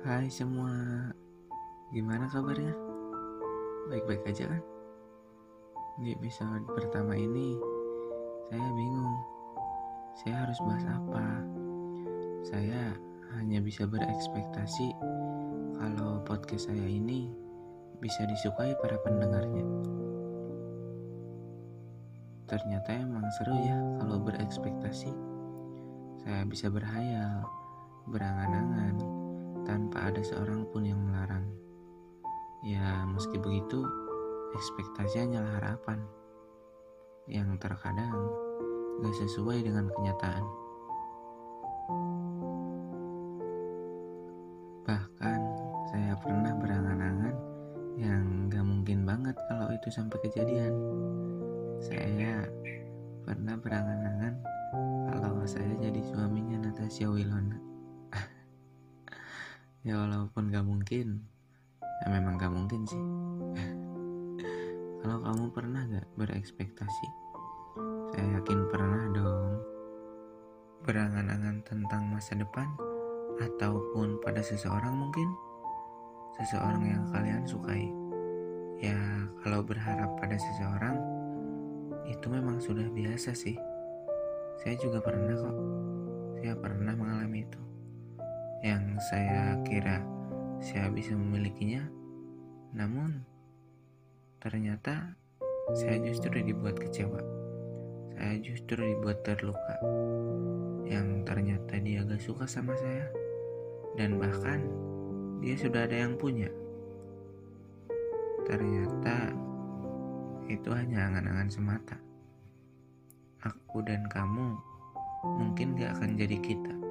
Hai semua, gimana kabarnya? Baik-baik aja kan? Di episode pertama ini, saya bingung. Saya harus bahas apa? Saya hanya bisa berekspektasi kalau podcast saya ini bisa disukai para pendengarnya. Ternyata emang seru ya kalau berekspektasi. Saya bisa berhayal, berangan-angan, tanpa ada seorang pun yang melarang. Ya, meski begitu, ekspektasi hanyalah harapan yang terkadang gak sesuai dengan kenyataan. Bahkan, saya pernah berangan-angan yang gak mungkin banget kalau itu sampai kejadian. Saya pernah berangan-angan kalau saya jadi suaminya Natasha Wilona ya walaupun gak mungkin. Ya memang gak mungkin sih. Kalau kamu pernah gak berekspektasi? Saya yakin pernah dong. Berangan-angan tentang masa depan ataupun pada seseorang mungkin? Seseorang yang kalian sukai. Ya kalau berharap pada seseorang itu memang sudah biasa sih. Saya juga pernah kok. Saya pernah mengalami itu yang saya kira saya bisa memilikinya, namun ternyata saya justru dibuat kecewa. Saya justru dibuat terluka. Yang ternyata dia gak suka sama saya, dan bahkan dia sudah ada yang punya. Ternyata itu hanya angan-angan semata. Aku dan kamu mungkin gak akan jadi kita.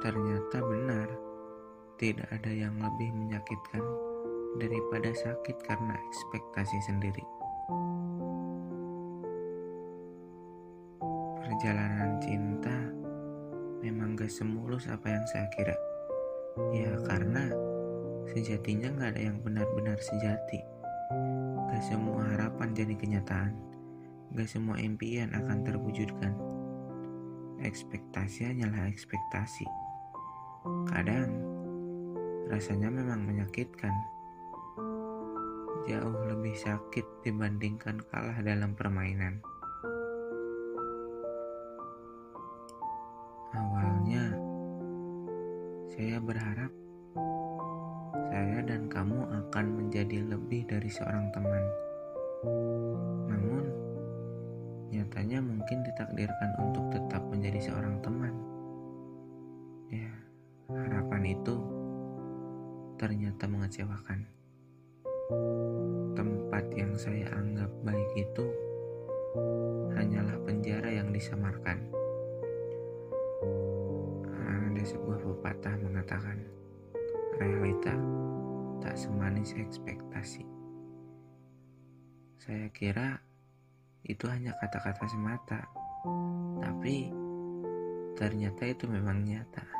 Ternyata benar, tidak ada yang lebih menyakitkan daripada sakit karena ekspektasi sendiri. Perjalanan cinta memang gak semulus apa yang saya kira. Ya karena sejatinya gak ada yang benar-benar sejati. Gak semua harapan jadi kenyataan. Gak semua impian akan terwujudkan. Ekspektasi hanyalah ekspektasi Kadang rasanya memang menyakitkan. Jauh lebih sakit dibandingkan kalah dalam permainan. Awalnya saya berharap saya dan kamu akan menjadi lebih dari seorang teman. Namun, nyatanya mungkin ditakdirkan untuk tetap menjadi seorang teman. Itu ternyata mengecewakan. Tempat yang saya anggap baik itu hanyalah penjara yang disamarkan. Ada sebuah pepatah mengatakan, realita tak semanis ekspektasi. Saya kira itu hanya kata-kata semata, tapi ternyata itu memang nyata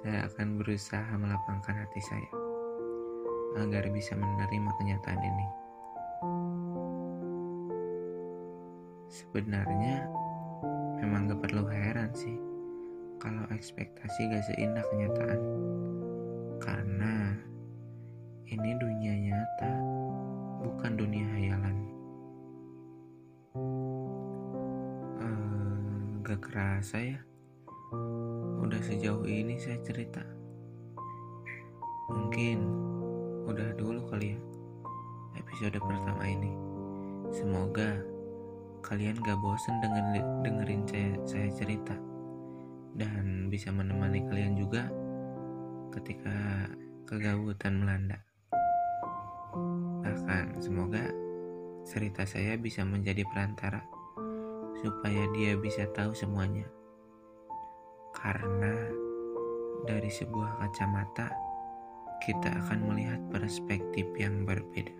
saya akan berusaha melapangkan hati saya agar bisa menerima kenyataan ini. Sebenarnya memang gak perlu heran sih kalau ekspektasi gak seindah kenyataan. Karena ini dunia nyata, bukan dunia hayalan. Uh, gak kerasa ya udah sejauh ini saya cerita. Mungkin udah dulu kali ya episode pertama ini. Semoga kalian gak bosen dengerin, dengerin saya, saya cerita dan bisa menemani kalian juga ketika kegabutan melanda. Bahkan semoga cerita saya bisa menjadi perantara supaya dia bisa tahu semuanya karena dari sebuah kacamata kita akan melihat perspektif yang berbeda.